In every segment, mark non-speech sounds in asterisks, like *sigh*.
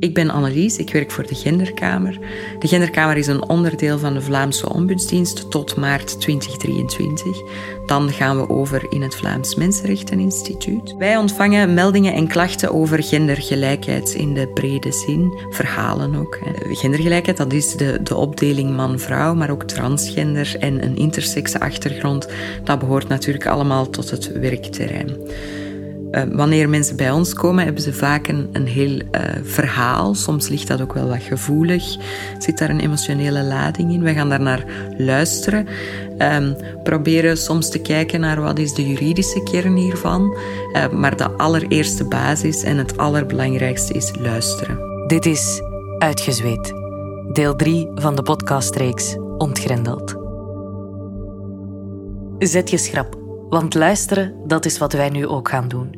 Ik ben Annelies, ik werk voor de Genderkamer. De Genderkamer is een onderdeel van de Vlaamse Ombudsdienst tot maart 2023. Dan gaan we over in het Vlaams Mensenrechteninstituut. Wij ontvangen meldingen en klachten over gendergelijkheid in de brede zin, verhalen ook. Gendergelijkheid, dat is de, de opdeling man-vrouw, maar ook transgender en een intersexe achtergrond. Dat behoort natuurlijk allemaal tot het werkterrein. Uh, wanneer mensen bij ons komen, hebben ze vaak een, heel uh, verhaal. Soms ligt dat ook wel wat gevoelig. Zit daar een emotionele lading in? We gaan daar naar luisteren. Um, proberen soms te kijken naar wat is de juridische kern hiervan. Uh, maar de allereerste basis en het allerbelangrijkste is luisteren. Dit is Uitgezweet. Deel 3 van de podcastreeks Ontgrendeld. Zet je schrap want luisteren, dat is wat wij nu ook gaan doen.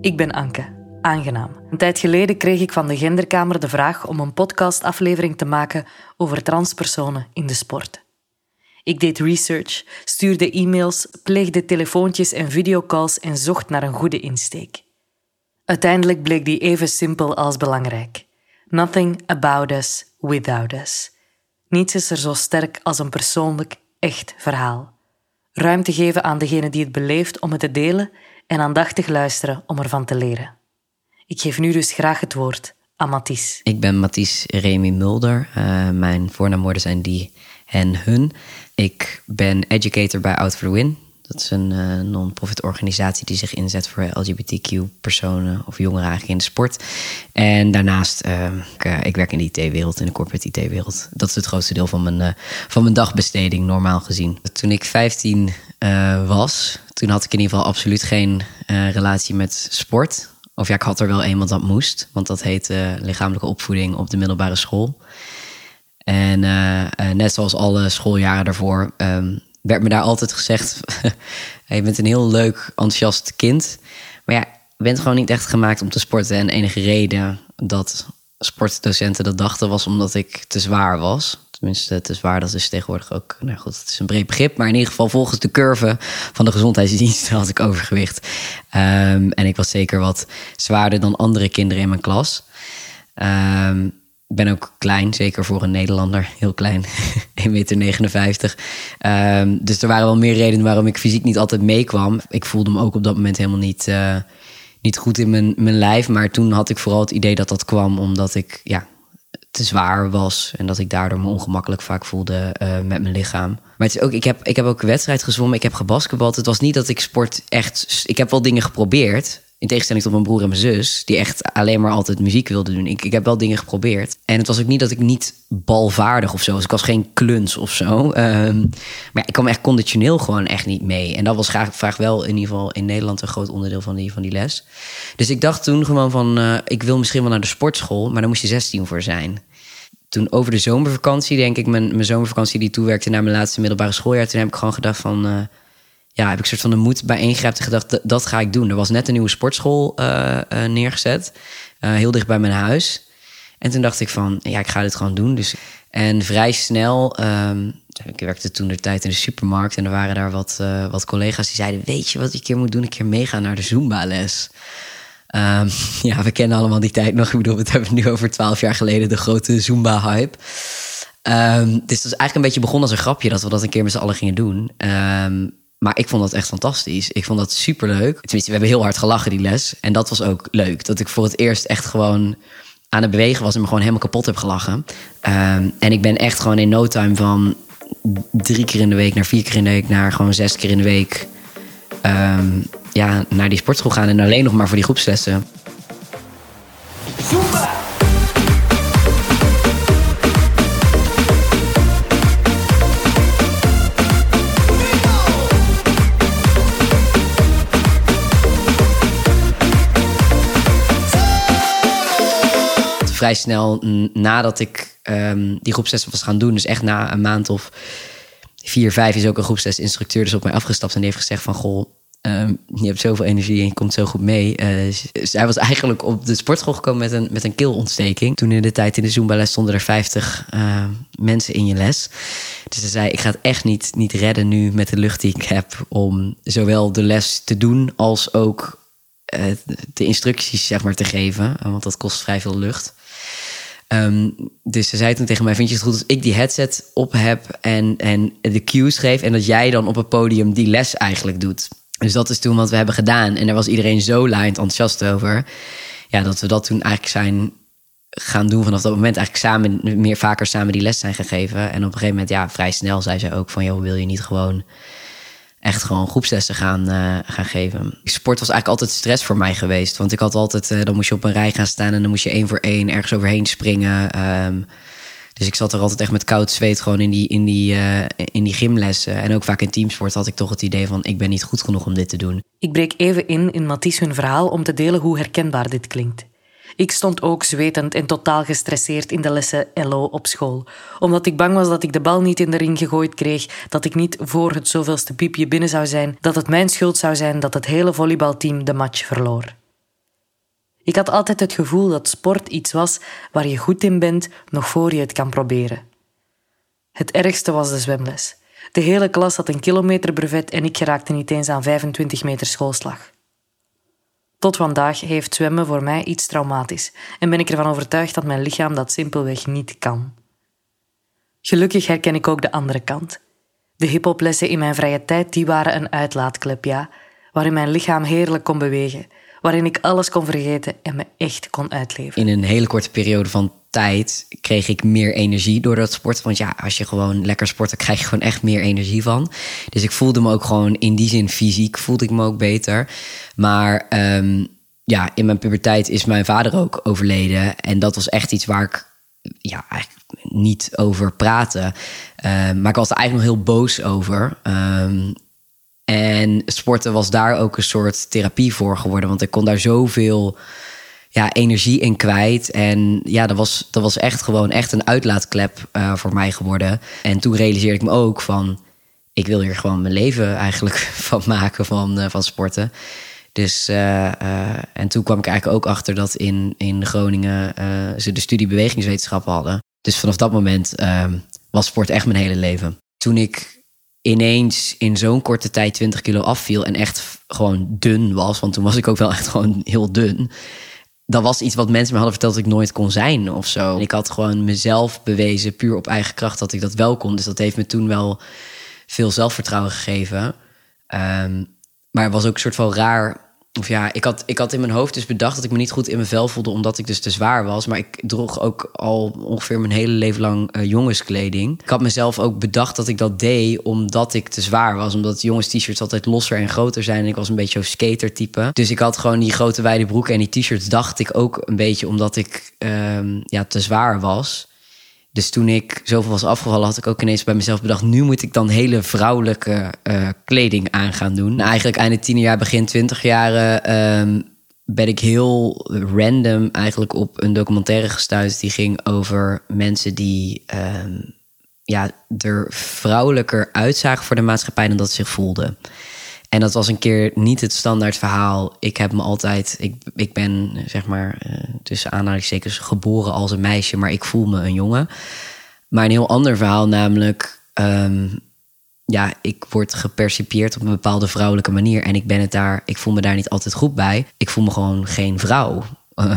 Ik ben Anke. Aangenaam. Een tijd geleden kreeg ik van de Genderkamer de vraag om een podcastaflevering te maken over transpersonen in de sport. Ik deed research, stuurde e-mails, pleegde telefoontjes en videocalls en zocht naar een goede insteek. Uiteindelijk bleek die even simpel als belangrijk. Nothing about us without us. Niets is er zo sterk als een persoonlijk, echt verhaal ruimte geven aan degene die het beleeft om het te delen en aandachtig luisteren om ervan te leren. Ik geef nu dus graag het woord aan Mathies. Ik ben Mathies Remy Mulder. Uh, mijn voornaamwoorden zijn die en hun. Ik ben educator bij Out for Win. Dat is een uh, non-profit organisatie die zich inzet voor LGBTQ-personen of jongeren eigenlijk in de sport. En daarnaast, ik, uh, ik, werk in de IT-wereld, in de corporate IT-wereld. Dat is het grootste deel van mijn, van mijn dagbesteding, normaal gezien. Toen ik 15 was, toen had ik in ieder geval absoluut geen relatie met sport. Of ja, ik had er wel een, want dat moest. Want dat heet lichamelijke opvoeding op de middelbare school. En net zoals alle schooljaren daarvoor... Um, werd me daar altijd gezegd: *laughs* je bent een heel leuk, enthousiast kind. Maar ja, bent gewoon niet echt gemaakt om te sporten. En de enige reden dat sportdocenten dat dachten was omdat ik te zwaar was. Tenminste, te zwaar, dat is tegenwoordig ook. Nou goed, het is een breed begrip. Maar in ieder geval, volgens de curve van de gezondheidsdienst *laughs* had ik overgewicht. Um, en ik was zeker wat zwaarder dan andere kinderen in mijn klas. Um, ben ook klein, zeker voor een Nederlander. Heel klein, *laughs* 1,59 meter. Um, dus er waren wel meer redenen waarom ik fysiek niet altijd meekwam. Ik voelde me ook op dat moment helemaal niet, uh, niet goed in mijn, mijn lijf. Maar toen had ik vooral het idee dat dat kwam omdat ik ja, te zwaar was. En dat ik daardoor me ongemakkelijk vaak voelde uh, met mijn lichaam. Maar het is ook, ik, heb, ik heb ook een wedstrijd gezwommen, ik heb gebasketbald. Het was niet dat ik sport echt... Ik heb wel dingen geprobeerd. In tegenstelling tot mijn broer en mijn zus, die echt alleen maar altijd muziek wilden doen. Ik, ik heb wel dingen geprobeerd. En het was ook niet dat ik niet balvaardig of zo was. Ik was geen kluns of zo. Um, maar ik kwam echt conditioneel gewoon echt niet mee. En dat was graag, vaak wel in ieder geval in Nederland een groot onderdeel van die, van die les. Dus ik dacht toen gewoon van, uh, ik wil misschien wel naar de sportschool, maar daar moest je 16 voor zijn. Toen over de zomervakantie, denk ik, mijn, mijn zomervakantie die toewerkte naar mijn laatste middelbare schooljaar, toen heb ik gewoon gedacht van. Uh, ja, heb ik soort van de moed bijeengrijpt en gedacht, dat, dat, ga ik doen. Er was net een nieuwe sportschool uh, uh, neergezet, uh, heel dicht bij mijn huis. En toen dacht ik van, ja, ik ga dit gewoon doen. Dus, en vrij snel, um, ik werkte toen de tijd in de supermarkt... en er waren daar wat, wat collega's die zeiden... weet je wat je een keer moet doen? Een keer meegaan naar de Zumba-les. Um, *laughs* ja, we kennen allemaal die tijd nog. Ik bedoel, we hebben nu over twaalf jaar geleden... de grote Zumba-hype. Um, dus dat is eigenlijk een beetje begonnen als een grapje... dat we dat een keer met z'n allen gingen doen. Maar ik vond dat echt fantastisch. Ik vond dat super leuk. Tenminste, we hebben heel hard gelachen die les. En dat was ook leuk. Dat ik voor het eerst echt gewoon aan het bewegen was en me gewoon helemaal kapot heb gelachen. Um, en ik ben echt gewoon in no time van drie keer in de week naar vier keer in de week naar gewoon zes keer in de week um, ja, naar die sportschool gaan en alleen nog maar voor die groepslessen. Vrij snel nadat ik um, die groepsles was gaan doen, dus echt na een maand of vier, vijf, is ook een groepslesinstructeur dus op mij afgestapt en die heeft gezegd van goh, um, je hebt zoveel energie en je komt zo goed mee. Uh, zij was eigenlijk op de sportschool gekomen met een, met een keelontsteking. Toen in de tijd in de Zumba-les stonden er 50 uh, ehm, mensen in je les. Dus ze zei, ik ga het echt niet, niet redden nu met de lucht die ik heb... om zowel de les te doen als ook uh, de instructies zeg maar, te geven. Want dat kost vrij veel lucht. Ehm, dus ze zei toen tegen mij: Vind je het goed als ik die headset op heb en, en de cues geef. En dat jij dan op het podium die les eigenlijk doet. Dus dat is toen wat we hebben gedaan. En daar was iedereen zo laaiend enthousiast over. Ja, dat we dat toen eigenlijk zijn gaan doen vanaf dat moment. Eigenlijk samen, meer vaker samen die les zijn gegeven. En op een gegeven moment, ja, vrij snel zei ze ook van... joh, wil je niet gewoon echt gewoon groepslessen gaan, uh, gaan geven. Sport was eigenlijk altijd stress voor mij geweest. Want ik had altijd, uh, dan moest je op een rij gaan staan en dan moest je één voor één ergens overheen springen. Um, dus ik zat er altijd echt met koud zweet gewoon in die, in, die, uh, in die gymlessen. En ook vaak in teamsport had ik toch het idee van ik ben niet goed genoeg om dit te doen. Ik breek even in in Mathies hun verhaal om te delen hoe herkenbaar dit klinkt. Ik stond ook zwetend en totaal gestresseerd in de lessen LO op school, omdat ik bang was dat ik de bal niet in de ring gegooid kreeg, dat ik niet voor het zoveelste piepje binnen zou zijn, dat het mijn schuld zou zijn dat het hele volleybalteam de match verloor. Ik had altijd het gevoel dat sport iets was waar je goed in bent nog voor je het kan proberen. Het ergste was de zwemles. De hele klas had een kilometer brevet en ik geraakte niet eens aan 25 meter schoolslag. Tot vandaag heeft zwemmen voor mij iets traumatisch en ben ik ervan overtuigd dat mijn lichaam dat simpelweg niet kan. Gelukkig herken ik ook de andere kant. De hiphoplessen in mijn vrije tijd die waren een uitlaatklep, ja, waarin mijn lichaam heerlijk kon bewegen, waarin ik alles kon vergeten en me echt kon uitleven. In een hele korte periode van tijd kreeg ik meer energie door dat sport. Want ja, als je gewoon lekker sport, dan krijg je gewoon echt meer energie van. Dus ik voelde me ook gewoon in die zin fysiek, voelde ik me ook beter. Maar um, ja, in mijn puberteit is mijn vader ook overleden. En dat was echt iets waar ik ja, eigenlijk niet over praatte. Uh, maar ik was er eigenlijk nog heel boos over. Um, en sporten was daar ook een soort therapie voor geworden. Want ik kon daar zoveel ja, energie in kwijt. En ja, dat was, dat was echt gewoon echt een uitlaatklep uh, voor mij geworden. En toen realiseerde ik me ook van... ik wil hier gewoon mijn leven eigenlijk *laughs* van maken van, uh, van sporten. Dus, uh, en toen kwam ik eigenlijk ook achter dat in, in Groningen ze de studie bewegingswetenschappen hadden. Dus vanaf dat moment ehm, was sport echt mijn hele leven. Toen ik ineens in zo'n korte tijd 20 kilo afviel en echt gewoon dun was, want toen was ik ook wel echt gewoon heel dun. Dat was iets wat mensen me hadden verteld dat ik nooit kon zijn of zo. Ik had gewoon mezelf bewezen, puur op eigen kracht, dat ik dat wel kon. Dus dat heeft me toen wel veel zelfvertrouwen gegeven. Um, maar het was ook een soort van raar of ja, ik had, ik had in mijn hoofd dus bedacht dat ik me niet goed in mijn vel voelde omdat ik dus te zwaar was. Maar ik droeg ook al ongeveer mijn hele leven lang uh, jongenskleding. Ik had mezelf ook bedacht dat ik dat deed omdat ik te zwaar was. Omdat jongens t-shirts altijd losser en groter zijn. En ik was een beetje zo'n skater type. Dus ik had gewoon die grote wijde broeken en die t-shirts dacht ik ook een beetje omdat ik uh, ja, te zwaar was. Dus toen ik zoveel was afgevallen, had ik ook ineens bij mezelf bedacht: nu moet ik dan hele vrouwelijke uh, kleding aan gaan doen. Nou, eigenlijk einde tien jaar, begin twintig jaren. Um, ben ik heel random eigenlijk op een documentaire gestuurd die ging over mensen die um, ja, er vrouwelijker uitzagen voor de maatschappij dan dat ze zich voelden. En dat was een keer niet het standaard verhaal. Ik heb me altijd, ik, ik ben zeg maar uh, tussen aanhalingstekens geboren als een meisje, maar ik voel me een jongen. Maar een heel ander verhaal, namelijk, um, ja, ik word gepercipieerd op een bepaalde vrouwelijke manier en ik ben het daar, ik voel me daar niet altijd goed bij. Ik voel me gewoon geen vrouw. *laughs*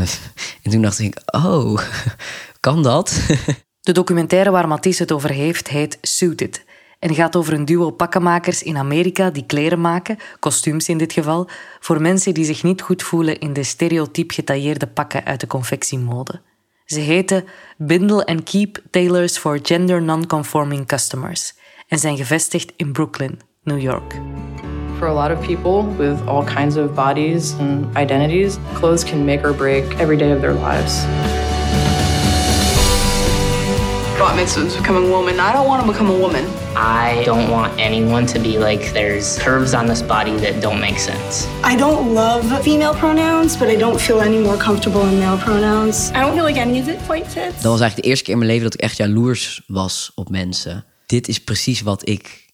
En toen dacht ik, oh, *laughs* kan dat? *laughs* De documentaire waar Matisse het over heeft, heet Suited en gaat over een duo pakkenmakers in Amerika die kleren maken, kostuums in dit geval, voor mensen die zich niet goed voelen in de stereotyp getailleerde pakken uit de confectiemode. Ze heten Bindle and Keep Tailors for Gender Non-Conforming Customers en zijn gevestigd in Brooklyn, New York. For a lot of people with all kinds of bodies and identities, clothes can make or break every day of their lives. What makes us become a woman? I don't want to become a woman. I don't want anyone to be like, there's curves on this body that don't make sense. I don't love female pronouns, but I don't feel any more comfortable in male pronouns. I don't feel like any of it quite fits. Dat was eigenlijk de eerste keer in mijn leven dat ik echt jaloers was op mensen. Dit is precies wat ik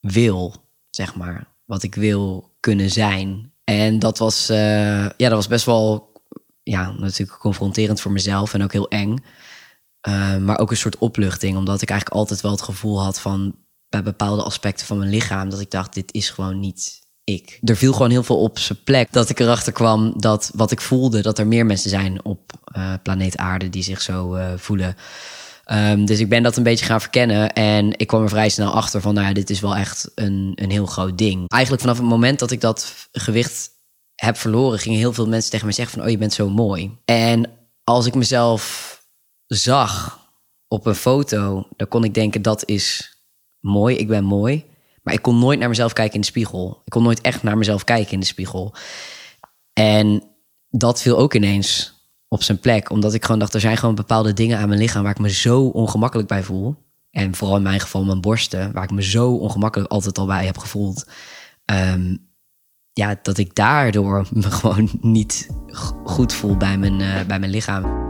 wil, zeg maar. Wat ik wil kunnen zijn. En dat was, uh, ja, dat was best wel, ja, natuurlijk confronterend voor mezelf en ook heel eng. Uh, maar ook een soort opluchting, omdat ik eigenlijk altijd wel het gevoel had van bij bepaalde aspecten van mijn lichaam dat ik dacht: dit is gewoon niet ik. Er viel gewoon heel veel op zijn plek. Dat ik erachter kwam dat wat ik voelde, dat er meer mensen zijn op uh, planeet Aarde die zich zo uh, voelen. Um, dus ik ben dat een beetje gaan verkennen. En ik kwam er vrij snel achter van, nou ja, dit is wel echt een, een heel groot ding. Eigenlijk vanaf het moment dat ik dat gewicht heb verloren, gingen heel veel mensen tegen me zeggen van, oh, je bent zo mooi. En als ik mezelf zag op een foto, dan kon ik denken, dat is mooi, ik ben mooi. Maar ik kon nooit naar mezelf kijken in de spiegel. Ik kon nooit echt naar mezelf kijken in de spiegel. En dat viel ook ineens op zijn plek. Omdat ik gewoon dacht, er zijn gewoon bepaalde dingen aan mijn lichaam waar ik me zo ongemakkelijk bij voel. En vooral in mijn geval mijn borsten, waar ik me zo ongemakkelijk altijd al bij heb gevoeld. Ehm, ja, dat ik daardoor me *laughs* gewoon niet goed voel bij mijn, uh, bij mijn lichaam.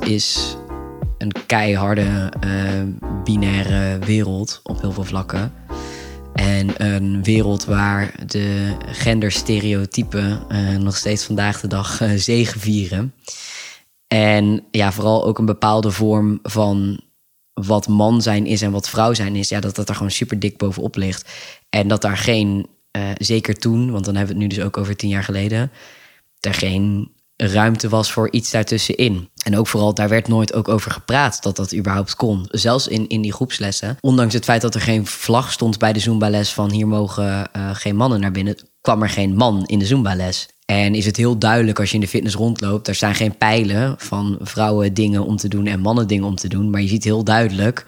Is een keiharde, uh, binaire wereld op heel veel vlakken. En een wereld waar de genderstereotypen uh, nog steeds vandaag de dag uh, zegevieren. En ja, vooral ook een bepaalde vorm van wat man zijn is en wat vrouw zijn is. Ja, dat dat er gewoon super dik bovenop ligt. En dat daar geen, zeker toen, want dan hebben we het nu dus ook over tien jaar geleden, er geen ruimte was voor iets daartussenin. En ook vooral, daar werd nooit ook over gepraat dat dat überhaupt kon. Zelfs in, in die groepslessen. Ondanks het feit dat er geen vlag stond bij de Zumba-les van hier mogen uh, geen mannen naar binnen, kwam er geen man in de Zumba-les. En is het heel duidelijk als je in de fitness rondloopt, er zijn geen pijlen van vrouwen dingen om te doen en mannen dingen om te doen. Maar je ziet heel duidelijk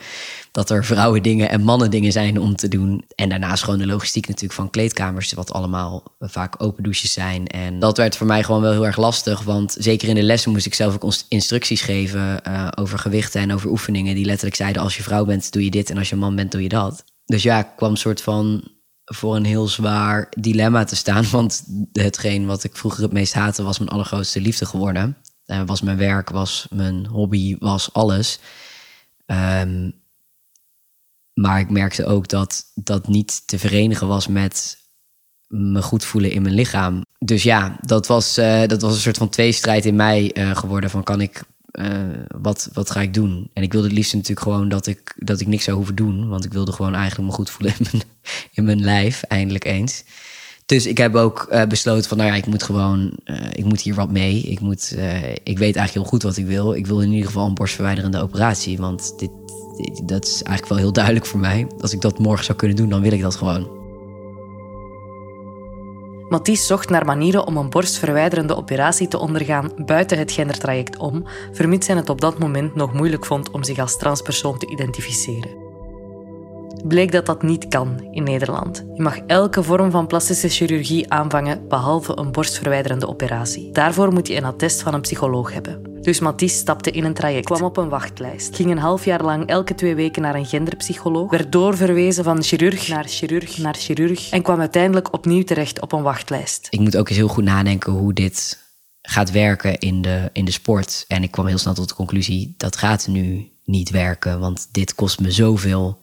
dat er vrouwen dingen en mannen dingen zijn om te doen. En daarnaast gewoon de logistiek natuurlijk van kleedkamers, wat allemaal vaak open douches zijn. En dat werd voor mij gewoon wel heel erg lastig, want zeker in de lessen moest ik zelf ook instructies geven uh, over gewichten en over oefeningen die letterlijk zeiden als je vrouw bent doe je dit en als je man bent doe je dat. Dus ja, ik kwam een soort van voor een heel zwaar dilemma te staan, *laughs* want hetgeen wat ik vroeger het meest haatte was mijn allergrootste liefde geworden. Uh, was mijn werk, was mijn hobby, was alles. Um, maar ik merkte ook dat dat niet te verenigen was met me goed voelen in mijn lichaam. Dus ja, dat was, uh, dat was een soort van tweestrijd in mij uh, geworden. Van kan ik, uh, wat, wat ga ik doen? En ik wilde het liefst natuurlijk gewoon dat ik, dat ik niks zou hoeven doen. Want ik wilde gewoon eigenlijk me goed voelen in mijn, in mijn lijf, eindelijk eens. Dus ik heb ook besloten van, nou ja, ik moet gewoon, ik moet hier wat mee. Ik, moet, ik weet eigenlijk heel goed wat ik wil. Ik wil in ieder geval een borstverwijderende operatie. Want dit, dat is eigenlijk wel heel duidelijk voor mij. Als ik dat morgen zou kunnen doen, dan wil ik dat gewoon. Mathies zocht naar manieren om een borstverwijderende operatie te ondergaan buiten het gendertraject om, vermits hij het op dat moment nog moeilijk vond om zich als transpersoon te identificeren bleek dat dat niet kan in Nederland. Je mag elke vorm van plastische chirurgie aanvangen, behalve een borstverwijderende operatie. Daarvoor moet je een attest van een psycholoog hebben. Dus Mathies stapte in een traject, kwam op een wachtlijst, ging een half jaar lang elke twee weken naar een genderpsycholoog, werd doorverwezen van chirurg naar chirurg naar chirurg en kwam uiteindelijk opnieuw terecht op een wachtlijst. Ik moet ook eens heel goed nadenken hoe dit gaat werken in de, in de sport. En ik kwam heel snel tot de conclusie, dat gaat nu niet werken, want dit kost me zoveel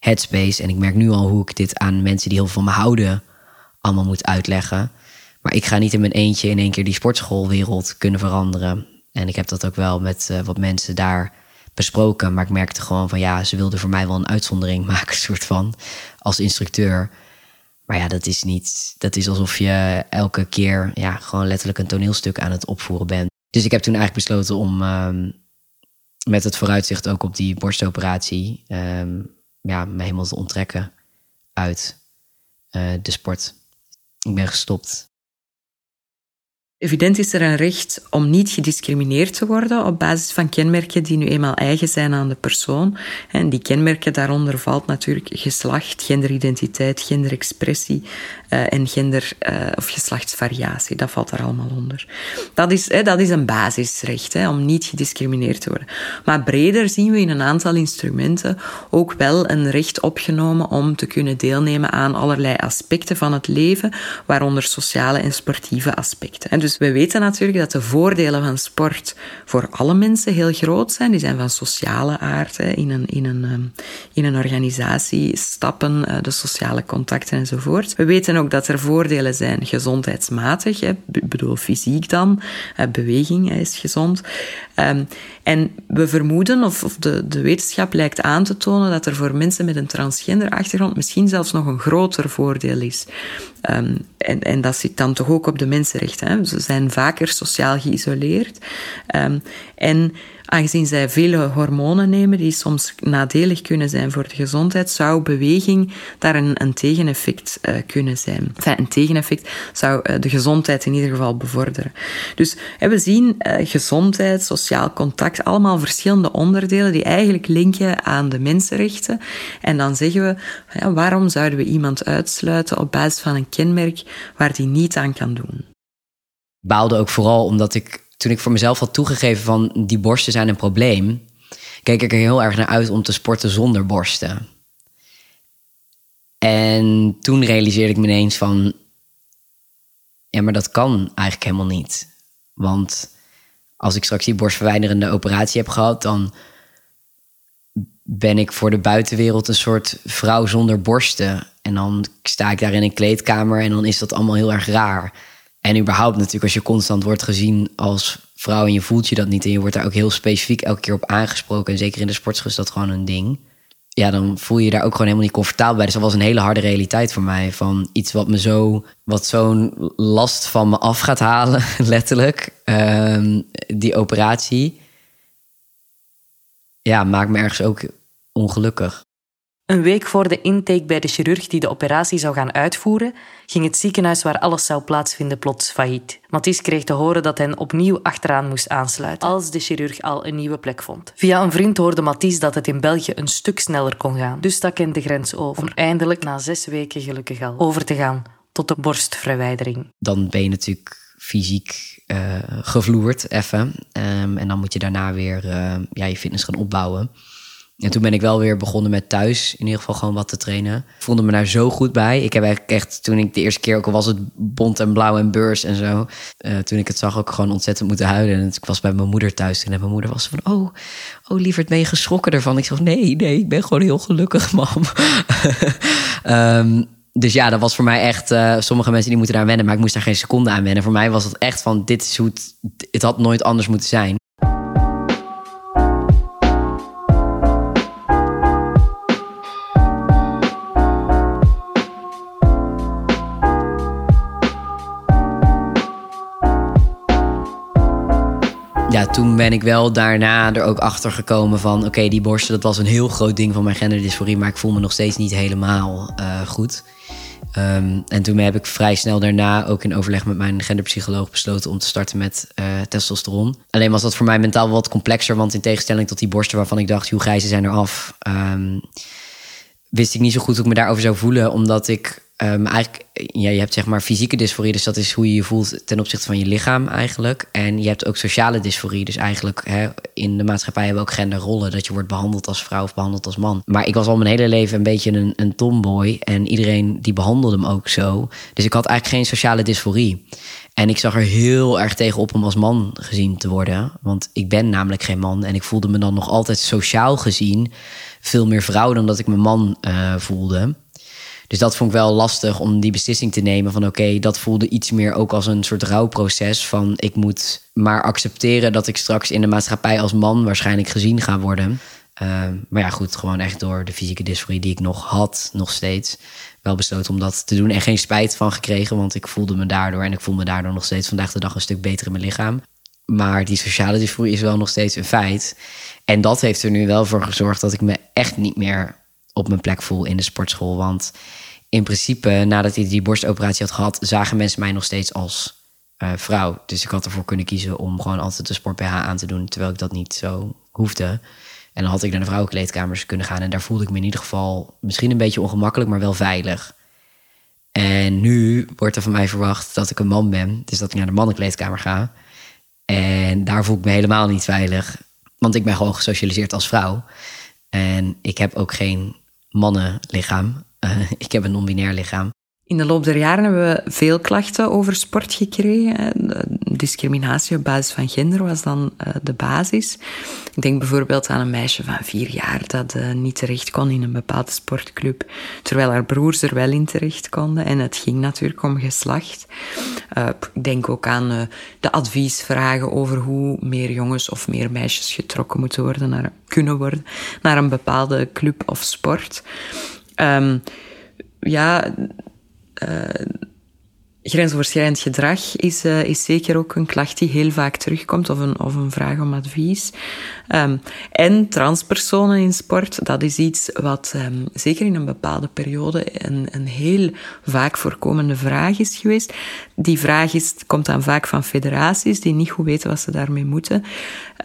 headspace. En ik merk nu al hoe ik dit aan mensen die heel veel van me houden allemaal moet uitleggen. Maar ik ga niet in mijn eentje in één keer die sportschoolwereld kunnen veranderen. En ik heb dat ook wel met uh, wat mensen daar besproken. Maar ik merkte gewoon van ja, ze wilden voor mij wel een uitzondering *laughs* maken, soort van, als instructeur. Maar ja, dat is niet. Dat is alsof je elke keer ja, gewoon letterlijk een toneelstuk aan het opvoeren bent. Dus ik heb toen eigenlijk besloten om um, met het vooruitzicht ook op die borstoperatie. Um, ja, me helemaal te onttrekken uit uh, de sport. Ik ben gestopt. Evident is er een recht om niet gediscrimineerd te worden op basis van kenmerken die nu eenmaal eigen zijn aan de persoon. En die kenmerken daaronder valt natuurlijk geslacht, genderidentiteit, genderexpressie uh, en gender- uh, of geslachtsvariatie. Dat valt daar allemaal onder. Dat is, dat is een basisrecht, hè, om niet gediscrimineerd te worden. Maar breder zien we in een aantal instrumenten ook wel een recht opgenomen om te kunnen deelnemen aan allerlei aspecten van het leven, waaronder sociale en sportieve aspecten. En dus Dus we weten natuurlijk dat de voordelen van sport voor alle mensen heel groot zijn. Die zijn van sociale aard. Hè. In, een, in, een, ehm, in een organisatie stappen, eh, de sociale contacten enzovoort. We weten ook dat er voordelen zijn gezondheidsmatig. Ik bedoel fysiek dan. Beweging is gezond. En we vermoeden, of, of de, de wetenschap lijkt aan te tonen, dat er voor mensen met een transgender achtergrond misschien zelfs nog een groter voordeel is. Um, en, en dat zit dan toch ook op de mensenrechten. Hè. Ze zijn vaker sociaal geïsoleerd. Um, en aangezien zij vele hormonen nemen die soms nadelig kunnen zijn voor de gezondheid, zou beweging daar een, tegeneffect uh, kunnen zijn. Een tegeneffect zou uh, de gezondheid in ieder geval bevorderen. Dus we zien uh, gezondheid, sociaal contact, allemaal verschillende onderdelen die eigenlijk linken aan de mensenrechten. En dan zeggen we, waarom zouden we iemand uitsluiten op basis van een kenmerk waar die niet aan kan doen? baalde ook vooral omdat ik toen ik voor mezelf had toegegeven van die borsten zijn een probleem, keek ik er heel erg naar uit om te sporten zonder borsten. En toen realiseerde ik me ineens van, ja, maar dat kan eigenlijk helemaal niet. Want als ik straks die borstverwijderende operatie heb gehad, dan ben ik voor de buitenwereld een soort vrouw zonder borsten. En dan sta ik daar in een kleedkamer en dan is dat allemaal heel erg raar. En überhaupt natuurlijk, als je constant wordt gezien als vrouw en je voelt je dat niet en je wordt daar ook heel specifiek elke keer op aangesproken. En zeker in de sportschool is dat gewoon een ding. Ja, dan voel je je daar ook gewoon helemaal niet comfortabel bij. Dus dat was een hele harde realiteit voor mij. Van iets wat me zo, wat zo'n last van me af gaat halen, *laughs* letterlijk. Um, die operatie. Ja, maakt me ergens ook ongelukkig. Een week voor de intake bij de chirurg die de operatie zou gaan uitvoeren, ging het ziekenhuis waar alles zou plaatsvinden plots failliet. Mathies kreeg te horen dat hij opnieuw achteraan moest aansluiten, als de chirurg al een nieuwe plek vond. Via een vriend hoorde Mathies dat het in België een stuk sneller kon gaan, dus stak hij de grens over, om eindelijk na zes weken gelukkig al over te gaan tot de borstverwijdering. Dan ben je natuurlijk fysiek uh, gevloerd, even. Um, en dan moet je daarna weer uh, ja, je fitness gaan opbouwen. En toen ben ik wel weer begonnen met thuis in ieder geval gewoon wat te trainen. Ik voelde me daar zo goed bij. Ik heb eigenlijk echt, toen ik de eerste keer, ook al was het bont en blauw en beurs en zo. Uh, toen ik het zag, ook gewoon ontzettend moeten huilen. En ik was bij mijn moeder thuis en mijn moeder was van, oh, oh lieverd, ben je geschrokken ervan? Ik zeg, nee, nee, ik ben gewoon heel gelukkig, *laughs* mam. um, *laughs* dus ja, dat was voor mij echt. Uh, sommige mensen die moeten daar wennen, maar ik moest daar geen seconde aan wennen. Voor mij was het echt van: dit is hoe het. Het had nooit anders moeten zijn. Toen ben ik wel daarna er ook achter gekomen van... oké, die borsten, dat was een heel groot ding van mijn genderdysforie... maar ik voel me nog steeds niet helemaal uh, goed. Um, en toen heb ik vrij snel daarna ook in overleg met mijn genderpsycholoog besloten... om te starten met uh, testosteron. Alleen was dat voor mij mentaal wat complexer... want in tegenstelling tot die borsten waarvan ik dacht... hoe grijze zijn er af... Um, wist ik niet zo goed hoe ik me daarover zou voelen... omdat ik Um, eigenlijk, ja, je hebt zeg maar fysieke dysforie, dus dat is hoe je je voelt ten opzichte van je lichaam eigenlijk. En je hebt ook sociale dysforie, dus eigenlijk hè, in de maatschappij hebben we ook genderrollen, dat je wordt behandeld als vrouw of behandeld als man. Maar ik was al mijn hele leven een beetje een, een tomboy en iedereen die behandelde hem ook zo. Dus ik had eigenlijk geen sociale dysforie. En ik zag er heel erg tegenop om als man gezien te worden, want ik ben namelijk geen man en ik voelde me dan nog altijd sociaal gezien veel meer vrouw dan dat ik me man uh, voelde. Dus dat vond ik wel lastig om die beslissing te nemen van oké, dat voelde iets meer ook als een soort rouwproces van ik moet maar accepteren dat ik straks in de maatschappij als man waarschijnlijk gezien ga worden. Uh, maar ja, goed, gewoon echt door de fysieke dysforie die ik nog had, nog steeds, wel besloten om dat te doen. En geen spijt van gekregen, want ik voelde me daardoor en ik voel me daardoor nog steeds vandaag de dag een stuk beter in mijn lichaam. Maar die sociale dysforie is wel nog steeds een feit. En dat heeft er nu wel voor gezorgd dat ik me echt niet meer op mijn plek voel in de sportschool. Want in principe, nadat ik die borstoperatie had gehad, zagen mensen mij nog steeds als uh, vrouw. Dus ik had ervoor kunnen kiezen om gewoon altijd de sport BH aan te doen, terwijl ik dat niet zo hoefde. En dan had ik naar de vrouwenkleedkamers kunnen gaan. En daar voelde ik me in ieder geval misschien een beetje ongemakkelijk, maar wel veilig. En nu wordt er van mij verwacht dat ik een man ben. Dus dat ik naar de mannenkleedkamer ga. En daar voel ik me helemaal niet veilig. Want ik ben gewoon gesocialiseerd als vrouw. En ik heb ook geen mannenlichaam. Uh, *laughs* ik heb een non-binair lichaam. In de loop der jaren hebben we veel klachten over sport gekregen. Discriminatie op basis van gender was dan eh, de basis. Ik denk bijvoorbeeld aan een meisje van vier jaar dat eh, niet terecht kon in een bepaalde sportclub, terwijl haar broers er wel in terecht konden. En het ging natuurlijk om geslacht. Uh, ik denk ook aan de adviesvragen over hoe meer jongens of meer meisjes getrokken moeten worden, naar, kunnen worden naar een bepaalde club of sport. Um, ja, grensoverschrijdend gedrag is, uh, is zeker ook een klacht die heel vaak terugkomt, of een, of een vraag om advies. Um, en transpersonen in sport, dat is iets wat um, zeker in een bepaalde periode een, een heel vaak voorkomende vraag is geweest. Die vraag is, komt dan vaak van federaties die niet goed weten wat ze daarmee moeten.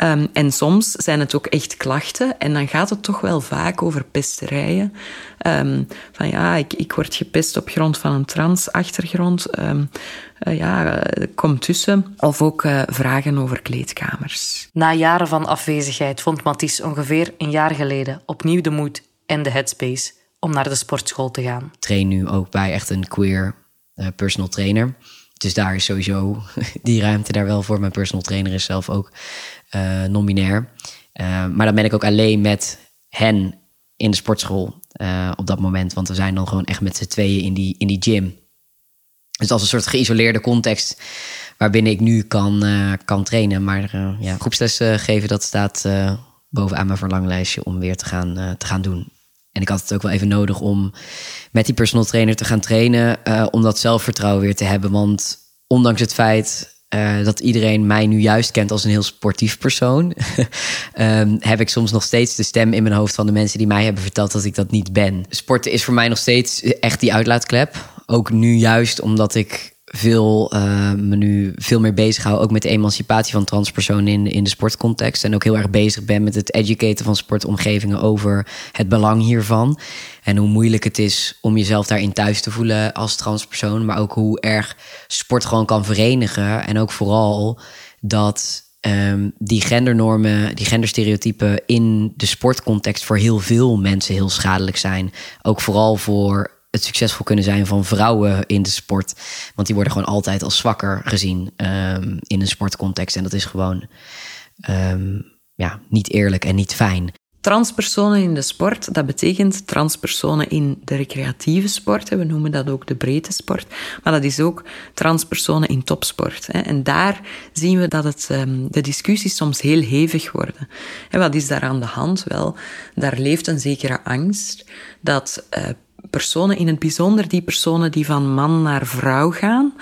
Um, en soms zijn het ook echt klachten en dan gaat het toch wel vaak over pesterijen. van ja, ik, ik word gepest op grond van een transachtergrond. Uh, ja, kom tussen. Of ook uh, vragen over kleedkamers. Na jaren van afwezigheid vond Mathies ongeveer een jaar geleden opnieuw de moed en de headspace om naar de sportschool te gaan. Ik train nu ook bij echt een queer uh, personal trainer. Dus daar is sowieso *laughs* die ruimte daar wel voor. Mijn personal trainer is zelf ook non-binair. maar dan ben ik ook alleen met hen in de sportschool op dat moment. Want we zijn dan gewoon echt met z'n tweeën in die, in die gym. Dus als een soort geïsoleerde context waarbinnen ik nu kan, uh, kan trainen. Maar uh, ja, groepsles uh, geven, dat staat bovenaan mijn verlanglijstje om weer te gaan, te gaan doen. En ik had het ook wel even nodig om met die personal trainer te gaan trainen. om dat zelfvertrouwen weer te hebben. Want ondanks het feit dat iedereen mij nu juist kent als een heel sportief persoon, um, *laughs* heb ik soms nog steeds de stem in mijn hoofd van de mensen die mij hebben verteld dat ik dat niet ben. Sporten is voor mij nog steeds echt die uitlaatklep ook nu juist omdat ik veel, uh, me nu veel meer bezig hou, ook met de emancipatie van transpersonen in, in de sportcontext. En ook heel erg bezig ben met het educaten van sportomgevingen over het belang hiervan. En hoe moeilijk het is om jezelf daarin thuis te voelen als transpersoon. Maar ook hoe erg sport gewoon kan verenigen. En ook vooral dat um, die gendernormen, die genderstereotypen in de sportcontext voor heel veel mensen heel schadelijk zijn. Ook vooral voor het succesvol kunnen zijn van vrouwen in de sport. Want die worden gewoon altijd als zwakker gezien um, in een sportcontext. En dat is gewoon um, ja, niet eerlijk en niet fijn. Transpersonen in de sport, dat betekent transpersonen in de recreatieve sport. We noemen dat ook de breedte sport. Maar dat is ook transpersonen in topsport. En daar zien we dat het, ehm, de discussies soms heel hevig worden. Wat is daar aan de hand? Wel, daar leeft een zekere angst dat uh, personen, in het bijzonder die personen die van man naar vrouw gaan,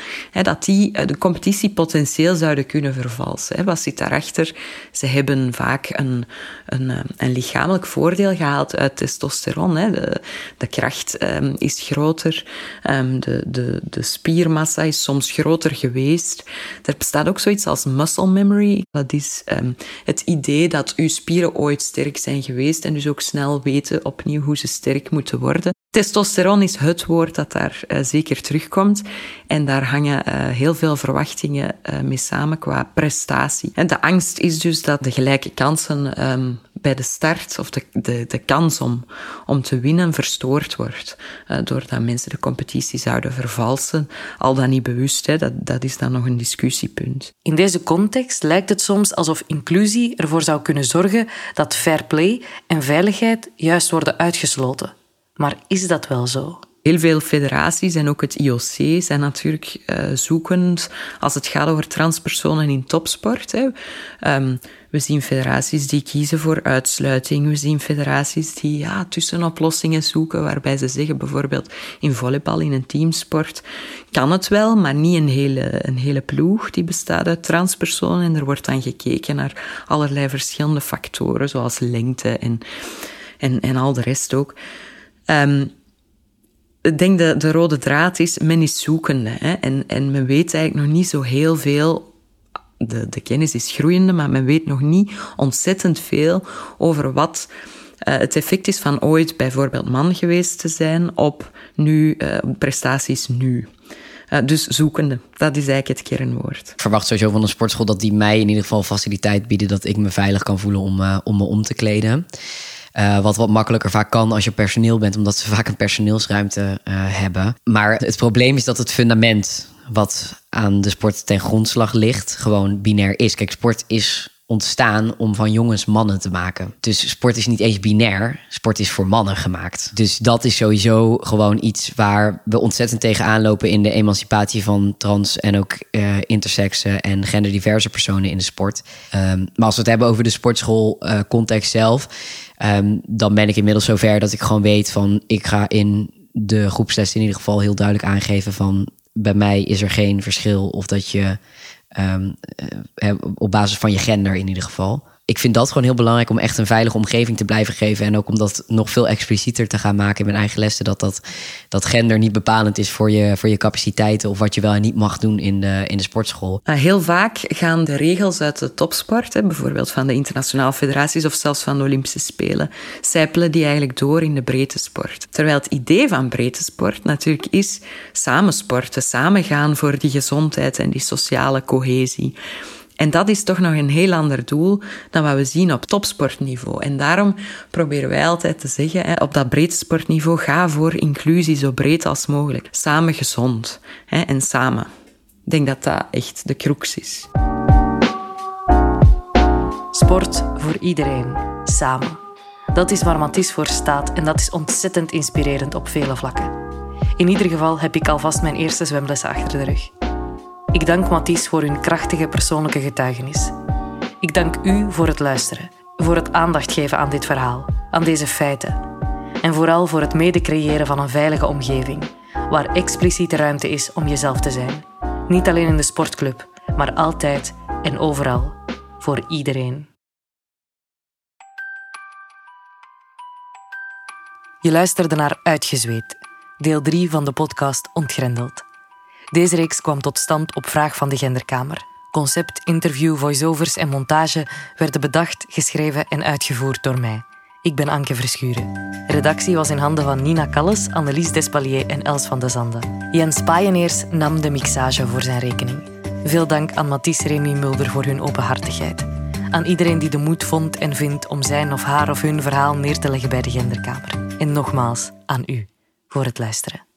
dat die eh, de competitie potentieel zouden kunnen vervalsen. Wat zit daarachter? Ze hebben vaak een, een, eh, een lichamelijk voordeel gehaald uit testosteron. De, de kracht um, is groter, um, de, de, de spiermassa is soms groter geweest. Er bestaat ook zoiets als muscle memory. Dat is um, het idee dat uw spieren ooit sterk zijn geweest en dus ook snel weten opnieuw hoe ze sterk moeten worden. Testosteron is het woord dat daar uh, zeker terugkomt. En daar hangen uh, heel veel verwachtingen uh, mee samen qua prestatie. En de angst is dus dat de gelijke kansen um, bij de start, of de, de, de kans om, om te winnen, verstoord wordt. doordat mensen de competitie zouden vervalsen. Al dan niet bewust, hè, dat, dat is dan nog een discussiepunt. In deze context lijkt het soms alsof inclusie ervoor zou kunnen zorgen dat fair play en veiligheid juist worden uitgesloten. Maar is dat wel zo? Heel veel federaties en ook het IOC zijn natuurlijk uh, zoekend als het gaat over transpersonen in topsport. Hè. Um, we zien federaties die kiezen voor uitsluiting. We zien federaties die ja, tussenoplossingen zoeken, waarbij ze zeggen bijvoorbeeld in volleybal, in een teamsport, kan het wel, maar niet een hele, een hele ploeg die bestaat uit transpersonen. En er wordt dan gekeken naar allerlei verschillende factoren, zoals lengte en, en, en al de rest ook. Um, ik denk dat de rode draad is, men is zoekende. Hè? En, en men weet eigenlijk nog niet zo heel veel. De, de kennis is groeiende, maar men weet nog niet ontzettend veel over wat uh, het effect is van ooit bijvoorbeeld man geweest te zijn op nu, uh, prestaties nu. Uh, dus zoekende, dat is eigenlijk het kernwoord. Ik verwacht sowieso van een sportschool dat die mij in ieder geval faciliteit bieden dat ik me veilig kan voelen om, om me om te kleden. Uh, wat wat makkelijker vaak kan als je personeel bent, omdat ze vaak een personeelsruimte uh, hebben. Maar het probleem is dat het fundament wat aan de sport ten grondslag ligt, gewoon binair is. Kijk, sport is ontstaan om van jongens mannen te maken. Dus sport is niet eens binair. Sport is voor mannen gemaakt. Dus dat is sowieso gewoon iets waar we ontzettend tegenaan lopen in de emancipatie van trans en ook uh, intersexe en genderdiverse personen in de sport. Um, maar als we het hebben over de sportschool uh, context zelf, um, dan ben ik inmiddels zover dat ik gewoon weet van ik ga in de groepsles in ieder geval heel duidelijk aangeven van bij mij is er geen verschil of dat je Um, op basis van je gender in ieder geval. Ik vind dat gewoon heel belangrijk om echt een veilige omgeving te blijven geven. En ook om dat nog veel explicieter te gaan maken in mijn eigen lessen. Dat, dat, dat gender niet bepalend is voor je, voor je capaciteiten. Of wat je wel en niet mag doen in de, in de sportschool. Heel vaak gaan de regels uit de topsport, hè, bijvoorbeeld van de internationale federaties of zelfs van de Olympische Spelen, zijpelen die eigenlijk door in de breedte sport. Terwijl het idee van breedte sport natuurlijk is samen sporten, samen gaan voor die gezondheid en die sociale cohesie. En dat is toch nog een heel ander doel dan wat we zien op topsportniveau. En daarom proberen wij altijd te zeggen, op dat breedte sportniveau, ga voor inclusie zo breed als mogelijk. Samen gezond en samen. Ik denk dat dat echt de crux is. Sport voor iedereen, samen. Dat is waar Mathies voor staat en dat is ontzettend inspirerend op vele vlakken. In ieder geval heb ik alvast mijn eerste zwemlessen achter de rug. Ik dank Mathies voor hun krachtige persoonlijke getuigenis. Ik dank u voor het luisteren, voor het aandacht geven aan dit verhaal, aan deze feiten. En vooral voor het mede-creëren van een veilige omgeving, waar expliciete ruimte is om jezelf te zijn. Niet alleen in de sportclub, maar altijd en overal, voor iedereen. Je luisterde naar Uitgezweet, deel 3 van de podcast Ontgrendeld. Deze reeks kwam tot stand op vraag van de Genderkamer. Concept, interview, voiceovers en montage werden bedacht, geschreven en uitgevoerd door mij. Ik ben Anke Verschuren. Redactie was in handen van Nina Calles, Annelies Despalier en Els van de Zande. Jens Paaieneers nam de mixage voor zijn rekening. Veel dank aan Mathies Remy Mulder voor hun openhartigheid. Aan iedereen die de moed vond en vindt om zijn of haar of hun verhaal neer te leggen bij de Genderkamer. En nogmaals aan u voor het luisteren.